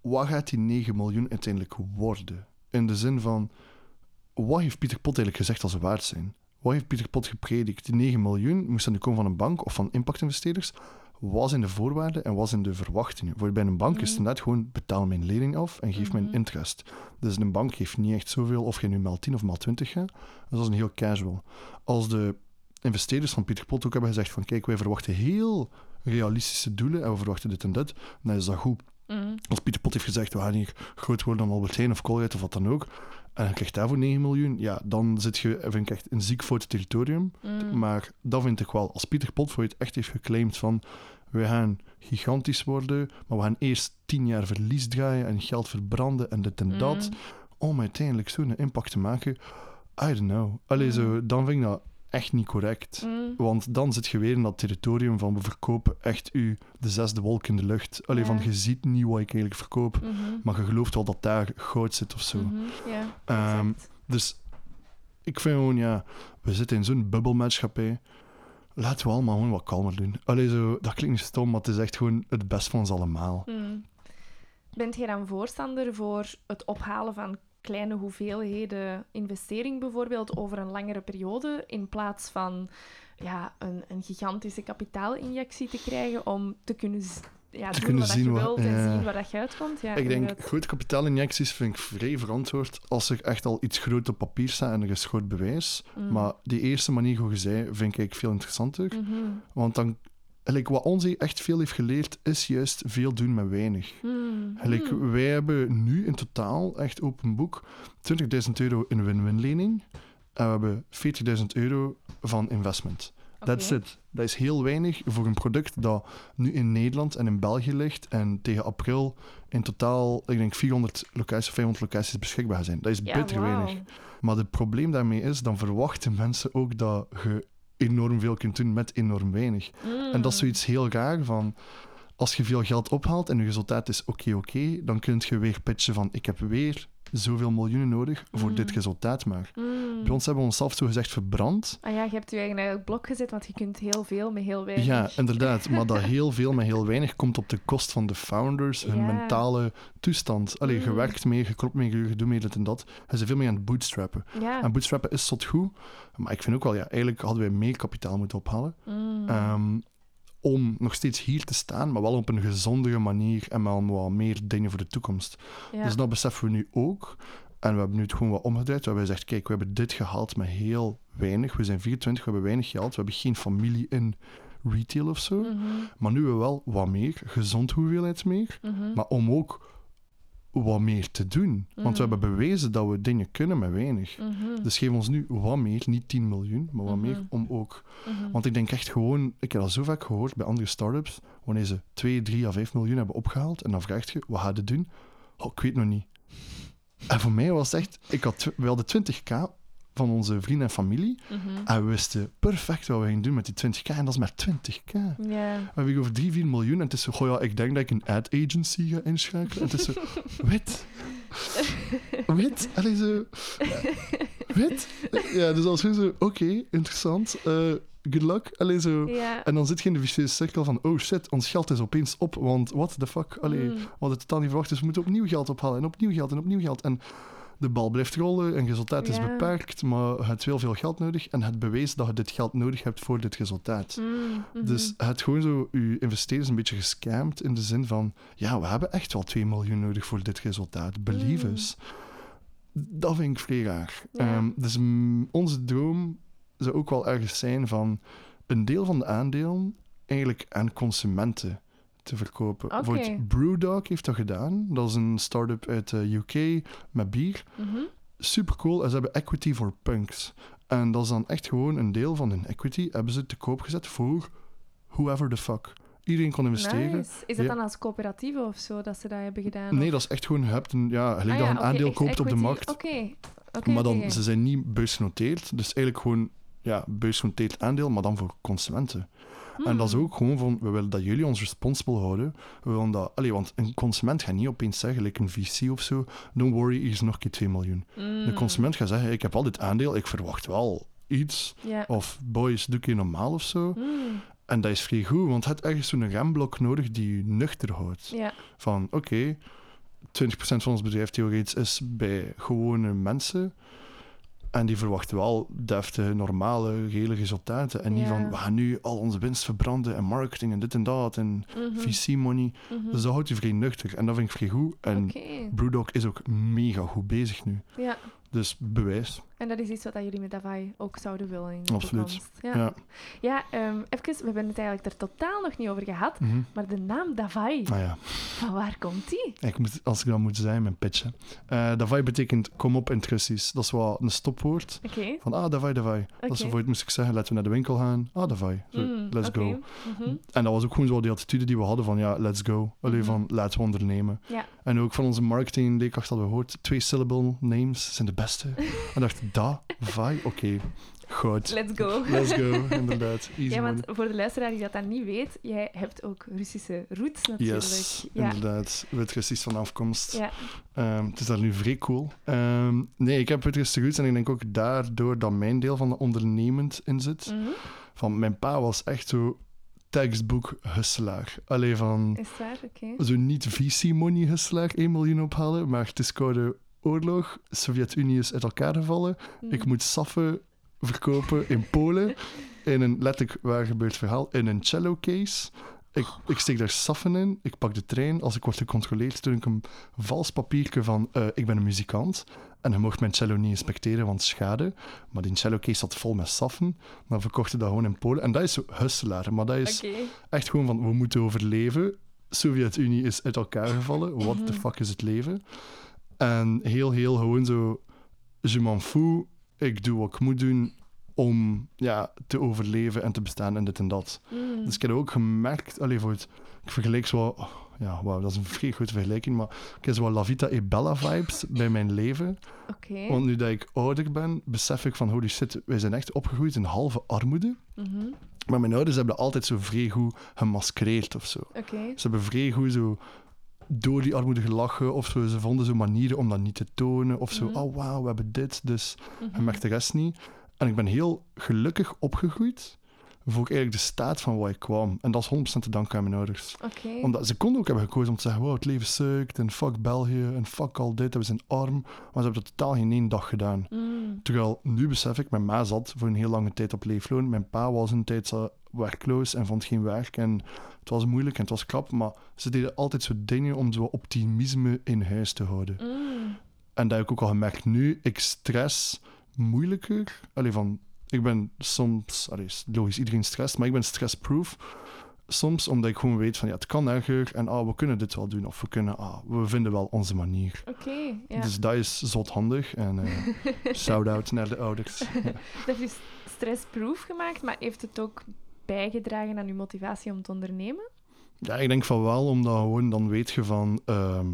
Speaker 2: wat gaat die 9 miljoen uiteindelijk worden? In de zin van, wat heeft Pieter Pot eigenlijk gezegd als ze waard zijn? Wat heeft Pieter Pot gepredikt? Die 9 miljoen moest dan nu komen van een bank of van impactinvesteerders. Wat zijn de voorwaarden en wat zijn de verwachtingen? Voor bij een bank is het
Speaker 1: Mhm.
Speaker 2: inderdaad gewoon betaal mijn lening af en geef mijn
Speaker 1: Mhm.
Speaker 2: interest. Dus een bank geeft niet echt zoveel of je nu maal 10 of maal 20 gaat. Dat is een heel casual. Als de investeerders van Pieter Pot ook hebben gezegd van kijk, wij verwachten heel realistische doelen en we verwachten dit en dat, dan is dat goed.
Speaker 1: Mhm.
Speaker 2: Als Pieter Pot heeft gezegd, we gaan hier groot worden dan Albert Heijn of Colgate of wat dan ook, en je krijgt daarvoor 9 miljoen, ja, dan zit je, vind ik echt, een ziek fout territorium.
Speaker 1: Mhm.
Speaker 2: Maar dat vind ik wel. Als Pieter Pot voor het echt heeft geclaimd van we gaan gigantisch worden, maar we gaan eerst tien jaar verlies draaien en geld verbranden en dit en dat,
Speaker 1: Mhm.
Speaker 2: om uiteindelijk zo'n impact te maken. I don't know. Allee, zo, dan vind ik dat echt niet correct.
Speaker 1: Mhm.
Speaker 2: Want dan zit je weer in dat territorium van we verkopen echt u de zesde wolk in de lucht. Allee,
Speaker 1: Ja.
Speaker 2: van je ziet niet wat ik eigenlijk verkoop,
Speaker 1: Mhm.
Speaker 2: maar je gelooft wel dat daar goud zit of zo.
Speaker 1: Mhm. Ja,
Speaker 2: Ehm. Dus ik vind gewoon, ja, we zitten in zo'n bubbelmaatschappij. Laten we allemaal gewoon wat kalmer doen. Allee, zo, dat klinkt niet stom, maar het is echt gewoon het best van ons allemaal.
Speaker 1: Hmm. Bent jij dan voorstander voor het ophalen van kleine hoeveelheden investering bijvoorbeeld over een langere periode in plaats van ja, een, een gigantische kapitaalinjectie te krijgen om te kunnen, ja, doen
Speaker 2: kunnen
Speaker 1: wat
Speaker 2: zien
Speaker 1: je
Speaker 2: wat-
Speaker 1: wilt en
Speaker 2: ja.
Speaker 1: zien waar dat je uitkomt? Ja,
Speaker 2: ik denk, grote kapitaalinjecties vind ik vrij verantwoord als er echt al iets groot op papier staat en er is groot bewijs.
Speaker 1: Mm.
Speaker 2: Maar die eerste manier, hoe je zei, vind ik veel interessanter.
Speaker 1: Mhm.
Speaker 2: Want dan, like, wat ons echt veel heeft geleerd, is juist veel doen met weinig.
Speaker 1: Hmm.
Speaker 2: Like,
Speaker 1: Hmm.
Speaker 2: wij hebben nu in totaal, echt open boek, 20.000 euro in win-win lening. En we hebben 40.000 euro van investment. That's
Speaker 1: Oké.
Speaker 2: it. Dat is heel weinig voor een product dat nu in Nederland en in België ligt en tegen april in totaal, ik denk 400 locaties of 500 locaties beschikbaar zijn. Dat is
Speaker 1: Ja,
Speaker 2: bitter weinig. Maar het probleem daarmee is, dan verwachten mensen ook dat je enorm veel kunt doen met enorm weinig. En dat is zoiets heel raar van... Als je veel geld ophaalt en je resultaat is oké, oké, dan kun je weer pitchen van ik heb weer zoveel miljoenen nodig voor dit
Speaker 1: Mm.
Speaker 2: resultaat maar.
Speaker 1: Hmm.
Speaker 2: Bij ons hebben we onszelf zo gezegd verbrand.
Speaker 1: Ah ja, je hebt je eigen eigenlijk blok gezet, want je kunt heel veel met heel weinig.
Speaker 2: Ja, inderdaad. Maar dat heel veel met heel weinig komt op de kost van de founders, hun
Speaker 1: Ja.
Speaker 2: mentale toestand. Allee, je
Speaker 1: Mm.
Speaker 2: werkt meer, je klopt meer, je doet meer dit en dat. Je bent veel meer aan het bootstrappen.
Speaker 1: Ja.
Speaker 2: En bootstrappen is tot goed, maar ik vind ook wel, ja, eigenlijk hadden wij meer kapitaal moeten ophalen. Ehm, om nog steeds hier te staan, maar wel op een gezondere manier en met wat meer dingen voor de toekomst.
Speaker 1: ja.
Speaker 2: Dus dat beseffen we nu ook. En we hebben nu het gewoon wat omgedraaid. We hebben gezegd, kijk, we hebben dit gehaald met heel weinig. We zijn 24, we hebben weinig geld. We hebben geen familie in retail of zo.
Speaker 1: Mhm,
Speaker 2: Maar nu hebben we wel wat meer, gezond hoeveelheid meer.
Speaker 1: mhm.
Speaker 2: Maar om ook wat meer te doen. Want we
Speaker 1: Mhm.
Speaker 2: hebben bewezen dat we dingen kunnen met weinig.
Speaker 1: Mhm,
Speaker 2: Dus geef ons nu wat meer, niet 10 miljoen, maar wat meer om ook.
Speaker 1: mhm.
Speaker 2: Want ik denk echt gewoon, ik heb dat zo vaak gehoord bij andere start-ups, wanneer ze 2, 3 à 5 miljoen hebben opgehaald en dan vraag je, wat ga je doen? Oh, ik weet nog niet. En voor mij was het echt, ik had, we hadden 20k van onze vrienden en familie
Speaker 1: Mhm.
Speaker 2: en we wisten perfect wat we gingen doen met die 20k en dat is maar 20k.
Speaker 1: Ja.
Speaker 2: We hebben over 3, 4 miljoen en het is zo, goh ja, ik denk dat ik een ad agency ga inschakelen. En het is zo, wit. Wit? Allee, zo... Wit? Ja, dus als je zo, oké, interessant, eh, good luck. Allee, zo...
Speaker 1: Ja.
Speaker 2: En dan zit je in de vicieuze cirkel van, oh shit, ons geld is opeens op, want what the fuck? Allee,
Speaker 1: Mm.
Speaker 2: we hadden het totaal niet verwacht, dus we moeten opnieuw geld ophalen en opnieuw geld en opnieuw geld. En de bal blijft rollen en het resultaat is
Speaker 1: Ja.
Speaker 2: beperkt, maar je hebt heel veel geld nodig en het bewees dat je dit geld nodig hebt voor dit resultaat.
Speaker 1: Mm, mhm.
Speaker 2: Dus het gewoon zo je investeerders een beetje gescamd in de zin van, ja, we hebben echt wel 2 miljoen nodig voor dit resultaat. Believe
Speaker 1: Mm.
Speaker 2: us. Dat vind ik vrij raar.
Speaker 1: Ja.
Speaker 2: Ehm, dus mm, onze droom zou ook wel ergens zijn van een deel van de aandelen eigenlijk aan consumenten te verkopen.
Speaker 1: Oké.
Speaker 2: Bijvoorbeeld Brewdog heeft dat gedaan. Dat is een start-up uit de UK met bier
Speaker 1: Mhm.
Speaker 2: super cool. En ze hebben equity voor punks. En dat is dan echt gewoon een deel van hun equity hebben ze te koop gezet voor whoever the fuck. Iedereen kon investeren.
Speaker 1: Nice. Is dat
Speaker 2: Ja.
Speaker 1: dan als coöperatieve of zo dat ze dat hebben gedaan?
Speaker 2: Nee,
Speaker 1: of-
Speaker 2: dat is echt gewoon, je hebt een, ja, gelijk
Speaker 1: Ah
Speaker 2: dat
Speaker 1: ja,
Speaker 2: een aandeel koopt op de markt.
Speaker 1: Oké.
Speaker 2: Maar dan, ze zijn niet beursgenoteerd. Dus eigenlijk gewoon, ja, beursgenoteerd aandeel, maar dan voor consumenten. En dat is
Speaker 1: Hmm.
Speaker 2: ook gewoon van, we willen dat jullie ons responsible houden. We willen dat, allee, want een consument gaat niet opeens zeggen, like een VC of zo, don't worry, hier is nog een keer 2 miljoen. De
Speaker 1: Mm.
Speaker 2: consument gaat zeggen, ik heb al dit aandeel, ik verwacht wel iets. Of boys, doe ik je normaal of zo.
Speaker 1: Mm.
Speaker 2: En dat is vrij goed, want je hebt ergens zo'n remblok nodig die je nuchter houdt. Van oké, 20% van ons bedrijf theoretisch is bij gewone mensen. En die verwachten wel deftige, normale, gele resultaten. En niet van, we gaan nu al onze winst verbranden en marketing en dit en dat en
Speaker 1: Mhm.
Speaker 2: VC-money.
Speaker 1: Mhm.
Speaker 2: Dus dat houdt je vrij nuchter. En dat vind ik vrij goed. En
Speaker 1: Oké.
Speaker 2: Brewdog is ook mega goed bezig nu.
Speaker 1: Ja.
Speaker 2: Dus bewijs.
Speaker 1: En dat is iets wat dat jullie met Davai ook zouden willen in de
Speaker 2: Absoluut.
Speaker 1: toekomst. Ja,
Speaker 2: Ja.
Speaker 1: ja ehm, even, we hebben het eigenlijk er totaal nog niet over gehad,
Speaker 2: Mhm.
Speaker 1: maar de naam Davai,
Speaker 2: Nou ja.
Speaker 1: van waar komt die?
Speaker 2: Ik moet, als ik dat moet zijn, mijn pitchen. Uh, davai betekent kom op in het Russisch. Dat is wel een stopwoord.
Speaker 1: Oké.
Speaker 2: Van ah, davai, davai. Dat is bijvoorbeeld moest ik zeggen, laten we naar de winkel gaan. Ah, davai.
Speaker 1: Mm,
Speaker 2: let's go.
Speaker 1: Mhm.
Speaker 2: En dat was ook gewoon zo die attitude die we hadden van ja, let's go. Alleen
Speaker 1: Mhm.
Speaker 2: van laten we ondernemen.
Speaker 1: Ja.
Speaker 2: En ook van onze marketing leerkracht hadden we gehoord, twee syllable names zijn de beste. en dacht, da, vai, oké, goed.
Speaker 1: Let's go.
Speaker 2: Let's go, inderdaad. Easy
Speaker 1: Ja, want voor de luisteraar die dat dan niet weet, jij hebt ook Russische roots natuurlijk.
Speaker 2: Yes,
Speaker 1: ja.
Speaker 2: inderdaad. Wit-Russisch van afkomst.
Speaker 1: Ja.
Speaker 2: Ehm, het is daar nu vrij cool. Ehm, nee, ik heb Wit-Russische roots en ik denk ook daardoor dat mijn deel van de ondernemend in zit.
Speaker 1: Mhm.
Speaker 2: Van mijn pa was echt zo textbook hustelaar. Alleen van
Speaker 1: Is waar? Oké.
Speaker 2: zo niet VC-money hustelaar, 1 miljoen ophalen, maar het is koude oorlog. Sovjet-Unie is uit elkaar gevallen.
Speaker 1: Mhm.
Speaker 2: Ik moet saffen verkopen in Polen. In een letterlijk waar gebeurd verhaal. In een cello case. Ik, ik steek daar saffen in. Ik pak de trein. Als ik word gecontroleerd, stuur ik een vals papiertje van eh, ik ben een muzikant. En je mocht mijn cello niet inspecteren, want schade. Maar die cello case zat vol met saffen. Dan verkochten dat gewoon in Polen. En dat is hustelaar. Maar dat is echt gewoon van, we moeten overleven. Sovjet-Unie is uit elkaar gevallen. What the
Speaker 1: Mhm.
Speaker 2: fuck is het leven? En heel, heel gewoon zo, je m'en fous. Ik doe wat ik moet doen om ja, te overleven en te bestaan en dit en dat.
Speaker 1: Mm.
Speaker 2: Dus ik heb ook gemerkt, allee, voor het, ik vergelijk zo, oh, ja, wauw, dat is een vrij goede vergelijking, maar ik heb zo La Vita e Bella vibes bij mijn leven. Want nu dat ik ouder ben, besef ik van, holy shit, wij zijn echt opgegroeid in halve armoede.
Speaker 1: Mhm.
Speaker 2: Maar mijn ouders hebben dat altijd zo vrij goed gemaskeerd of zo. Ze hebben vrij goed zo door die armoede gelachen of zo. Ze vonden zo manieren om dat niet te tonen. Of zo,
Speaker 1: Mhm.
Speaker 2: oh wauw, we hebben dit, dus
Speaker 1: Mhm.
Speaker 2: hij merkt de rest niet. En ik ben heel gelukkig opgegroeid voor eigenlijk de staat van waar ik kwam. En dat is 100% te danken aan mijn ouders. Omdat ze konden ook hebben gekozen om te zeggen, wow, het leven sukt en fuck België en fuck al dit en we zijn arm. Maar ze hebben dat totaal geen één dag gedaan.
Speaker 1: Mm.
Speaker 2: Terwijl nu besef ik, mijn ma zat voor een heel lange tijd op leefloon. Mijn pa was een tijd werkloos en vond geen werk. En het was moeilijk en het was krap. Maar ze deden altijd zo dingen om zo optimisme in huis te houden.
Speaker 1: Mm.
Speaker 2: En dat heb ik ook al gemerkt nu. Ik stress moeilijker. Allee, van, ik ben soms, allee, logisch, iedereen stress, maar ik ben stressproof. Soms omdat ik gewoon weet van ja, het kan erger en ah, we kunnen dit wel doen. Of we kunnen, ah, we vinden wel onze manier.
Speaker 1: Oké, ja.
Speaker 2: Dus dat is zot handig. En eh shout-out naar de ouders.
Speaker 1: Dat is stressproof gemaakt, maar heeft het ook bijgedragen aan uw motivatie om te ondernemen?
Speaker 2: Ja, ik denk van wel, omdat gewoon dan weet je van, ehm,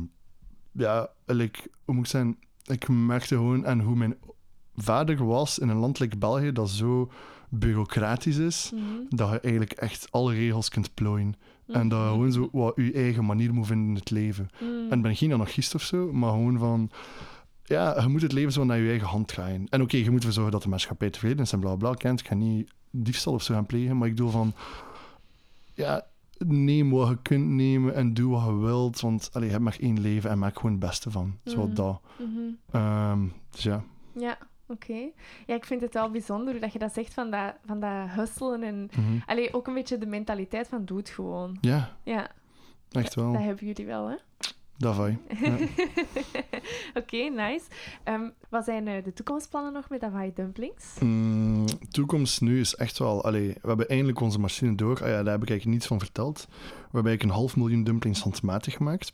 Speaker 2: ja, like, hoe moet ik zeggen, ik merkte gewoon aan hoe mijn vader was in een land like België dat zo bureaucratisch is,
Speaker 1: Mhm.
Speaker 2: dat je eigenlijk echt alle regels kunt plooien. En dat je gewoon zo wat je eigen manier moet vinden in het leven.
Speaker 1: Mm.
Speaker 2: En ik ben geen anarchist of zo, maar gewoon van, ja, je moet het leven zo naar je eigen hand draaien. En oké, je moet ervoor zorgen dat de maatschappij tevreden is en bla bla, kent. Ik ga niet diefstal of zo gaan plegen, maar ik bedoel van, ja, neem wat je kunt nemen en doe wat je wilt, want allee, je hebt maar één leven en maak gewoon het beste van. Zo
Speaker 1: Mhm.
Speaker 2: dat.
Speaker 1: Mhm.
Speaker 2: Ehm, dus ja.
Speaker 1: Ja, oké. Ja, ik vind het wel bijzonder dat je dat zegt van dat, van dat hustelen en... Allee, ook een beetje de mentaliteit van doe het gewoon.
Speaker 2: Ja,
Speaker 1: Ja,
Speaker 2: echt wel.
Speaker 1: dat hebben jullie wel, hè?
Speaker 2: Davai. Ja.
Speaker 1: Oké, nice. Ehm, wat zijn eh, de toekomstplannen nog met Hawaii Dumplings?
Speaker 2: Mm, toekomst nu is echt wel... Allee, we hebben eindelijk onze machine door. Ah ja, daar heb ik eigenlijk niets van verteld. We hebben eigenlijk een half miljoen dumplings handmatig gemaakt.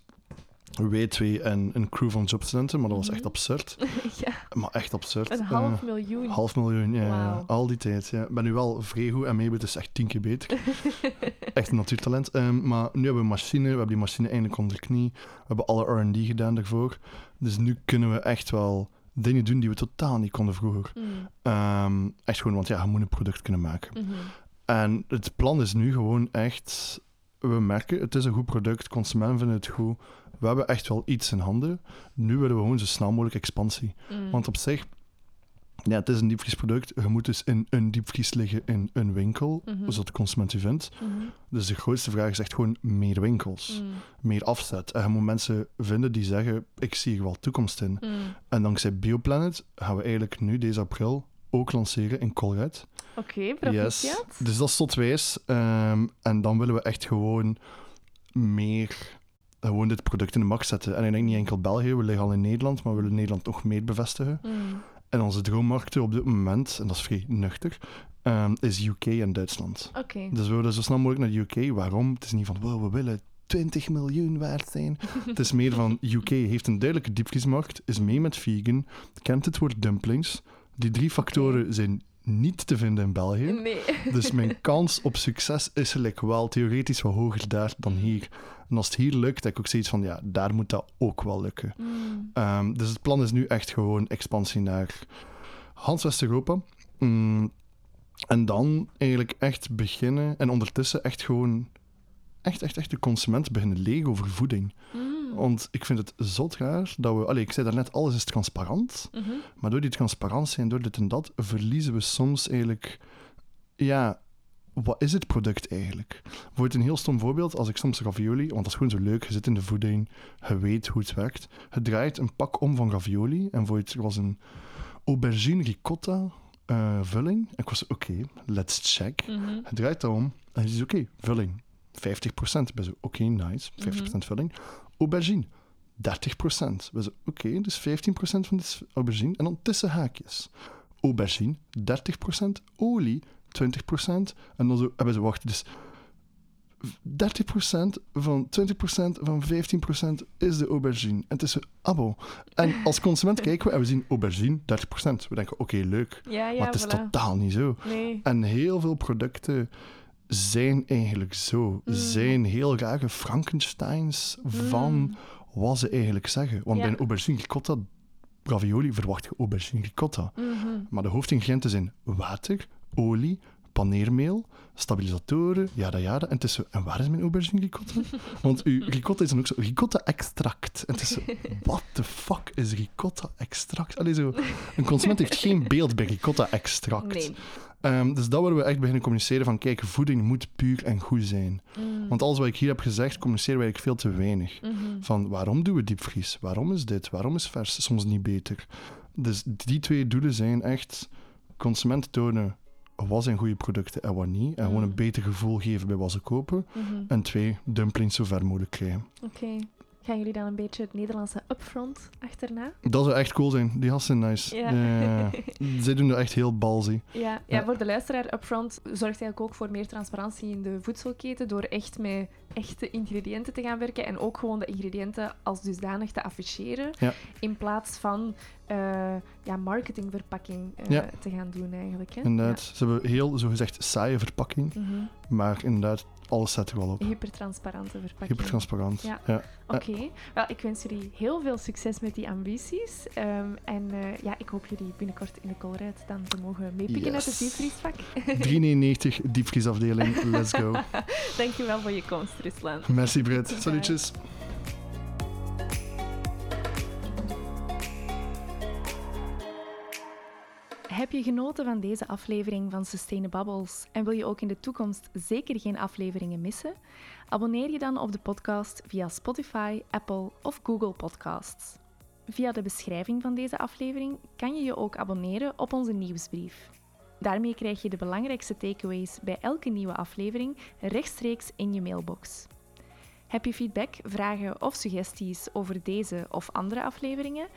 Speaker 2: Wij twee en een crew van jobstudenten, maar dat was
Speaker 1: Mhm.
Speaker 2: echt absurd.
Speaker 1: ja,
Speaker 2: Maar echt absurd.
Speaker 1: een half miljoen.
Speaker 2: half miljoen, ja. Al die tijd, ja. Ik ben nu wel vrij goed en Meebit is echt tien keer beter. echt een natuurtalent. Ehm, maar nu hebben we machine, we hebben die machine eindelijk onder de knie. We hebben alle R&D gedaan daarvoor. Dus nu kunnen we echt wel dingen doen die we totaal niet konden vroeger.
Speaker 1: Mm,
Speaker 2: Ehm, echt gewoon, want ja, je moet een product kunnen maken.
Speaker 1: mhm.
Speaker 2: En het plan is nu gewoon echt... We merken, het is een goed product, consumenten vinden het goed. We hebben echt wel iets in handen. Nu willen we gewoon zo snel mogelijk expansie.
Speaker 1: Mm.
Speaker 2: Want op zich, ja, het is een diepvriesproduct. Je moet dus in een diepvries liggen in een winkel,
Speaker 1: Mhm.
Speaker 2: zodat de consument u vindt.
Speaker 1: Mhm.
Speaker 2: Dus de grootste vraag is echt gewoon meer winkels,
Speaker 1: Mm.
Speaker 2: meer afzet. En je moet mensen vinden die zeggen, ik zie hier wel toekomst in.
Speaker 1: Mm.
Speaker 2: En dankzij Bioplanet gaan we eigenlijk nu, deze april, ook lanceren in Colruyt.
Speaker 1: Oké, proficiat.
Speaker 2: Dus dat is tot wijs. Ehm, en dan willen we echt gewoon meer gewoon dit product in de markt zetten. En ik denk niet enkel België, we liggen al in Nederland, maar we willen Nederland nog meer bevestigen.
Speaker 1: Mm.
Speaker 2: En onze droommarkten op dit moment, en dat is vrij nuchter, ehm, is UK en Duitsland.
Speaker 1: Oké.
Speaker 2: Dus we willen zo snel mogelijk naar de UK. Waarom? Het is niet van, wow, we willen 20 miljoen waard zijn. het is meer van, UK heeft een duidelijke diepvriesmarkt, is mee met vegan, kent het woord dumplings. Die drie factoren zijn niet te vinden in België.
Speaker 1: Nee.
Speaker 2: Dus mijn kans op succes is gelijk wel theoretisch wat hoger daar dan hier. En als het hier lukt, heb ik ook zoiets van, ja, daar moet dat ook wel lukken.
Speaker 1: Mm.
Speaker 2: Ehm, dus het plan is nu echt gewoon expansie naar Hans West-Europa. Mm, en dan eigenlijk echt beginnen en ondertussen echt gewoon echt, echt, echt de consument beginnen leren over voeding.
Speaker 1: Mm.
Speaker 2: Want ik vind het zot raar dat we... Allee, ik zei daarnet, alles is transparant.
Speaker 1: Mhm.
Speaker 2: Maar door die transparantie en door dit en dat, verliezen we soms eigenlijk... Ja, wat is het product eigenlijk? Voor een heel stom voorbeeld, als ik soms ravioli... Want dat is gewoon zo leuk, je zit in de voeding, je weet hoe het werkt. Je draait een pak om van ravioli en voor het was een aubergine ricotta eh, vulling. En ik was oké, let's check.
Speaker 1: Mhm.
Speaker 2: Je draait dat om en je ziet, oké, vulling. 50%. Ik ben zo, oké, nice. 50% vulling. Aubergine. 30%. We zo, oké, dus 15% van dit is aubergine. En dan tussen haakjes. Aubergine, 30%. Olie, 20%. En dan zo, hebben ze, wacht, dus 30% van 20% van 15% is de aubergine. En het is zo, abo. En als consument kijken we en we zien aubergine, 30%. We denken, oké, leuk.
Speaker 1: Ja, ja,
Speaker 2: maar het is
Speaker 1: voilà.
Speaker 2: totaal niet zo.
Speaker 1: Nee.
Speaker 2: En heel veel producten zijn eigenlijk zo.
Speaker 1: Mm.
Speaker 2: Zijn heel rare Frankensteins van
Speaker 1: Mm.
Speaker 2: wat ze eigenlijk zeggen. Want
Speaker 1: Ja.
Speaker 2: bij een aubergine ricotta ravioli verwacht je aubergine ricotta.
Speaker 1: Mhm.
Speaker 2: Maar de hoofdingrediënten zijn water, olie, paneermeel, stabilisatoren, jada jada. En, het is zo, en waar is mijn aubergine ricotta? Want uw ricotta is dan ook zo ricotta extract. En het is zo, what the fuck is ricotta extract? Allee, zo, een consument heeft geen beeld bij ricotta extract.
Speaker 1: Nee.
Speaker 2: Ehm, dus dat willen we echt beginnen communiceren van kijk, voeding moet puur en goed zijn.
Speaker 1: Mm.
Speaker 2: Want alles wat ik hier heb gezegd, communiceren we eigenlijk veel te weinig.
Speaker 1: Mhm.
Speaker 2: Van waarom doen we diepvries? Waarom is dit? Waarom is vers soms niet beter? Dus die twee doelen zijn echt consument tonen wat zijn goede producten en wat niet. En gewoon
Speaker 1: Mm.
Speaker 2: een beter gevoel geven bij wat ze kopen.
Speaker 1: Mhm.
Speaker 2: En twee, dumplings zo ver mogelijk krijgen.
Speaker 1: Oké. Gaan jullie dan een beetje het Nederlandse upfront achterna?
Speaker 2: Dat zou echt cool zijn. Die gasten zijn nice.
Speaker 1: Ja.
Speaker 2: Ja. Zij doen dat echt heel balzy.
Speaker 1: Ja, ja, voor de luisteraar, Upfront zorgt eigenlijk ook voor meer transparantie in de voedselketen door echt met echte ingrediënten te gaan werken en ook gewoon de ingrediënten als dusdanig te afficheren
Speaker 2: Ja.
Speaker 1: in plaats van eh, ja, marketingverpakking eh,
Speaker 2: Ja.
Speaker 1: te gaan doen eigenlijk. Hè?
Speaker 2: Inderdaad. Ze hebben heel, zogezegd, saaie verpakking.
Speaker 1: Mhm.
Speaker 2: Maar inderdaad, alles staat er wel op.
Speaker 1: Hypertransparante verpakking.
Speaker 2: Hyper transparant.
Speaker 1: Ja.
Speaker 2: Ja.
Speaker 1: Oké, wel, ik wens jullie heel veel succes met die ambities. Ehm, en eh, ja, ik hoop jullie binnenkort in de Colruyt dan te mogen meepikken uit het diepvriesvak.
Speaker 2: 3,99 diepvriesafdeling. Let's go.
Speaker 1: Dankjewel voor je komst, Ruslan.
Speaker 2: Merci Britt. Salutjes.
Speaker 1: Heb je genoten van deze aflevering van Sustainabubbles en wil je ook in de toekomst zeker geen afleveringen missen? Abonneer je dan op de podcast via Spotify, Apple of Google Podcasts. Via de beschrijving van deze aflevering kan je je ook abonneren op onze nieuwsbrief. Daarmee krijg je de belangrijkste takeaways bij elke nieuwe aflevering rechtstreeks in je mailbox. Heb je feedback, vragen of suggesties over deze of andere afleveringen?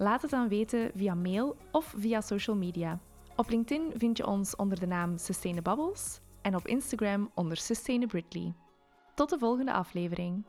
Speaker 1: Laat het dan weten via mail of via social media. Op LinkedIn vind je ons onder de naam Sustainabubbles en op Instagram onder Sustainabritly. Tot de volgende aflevering.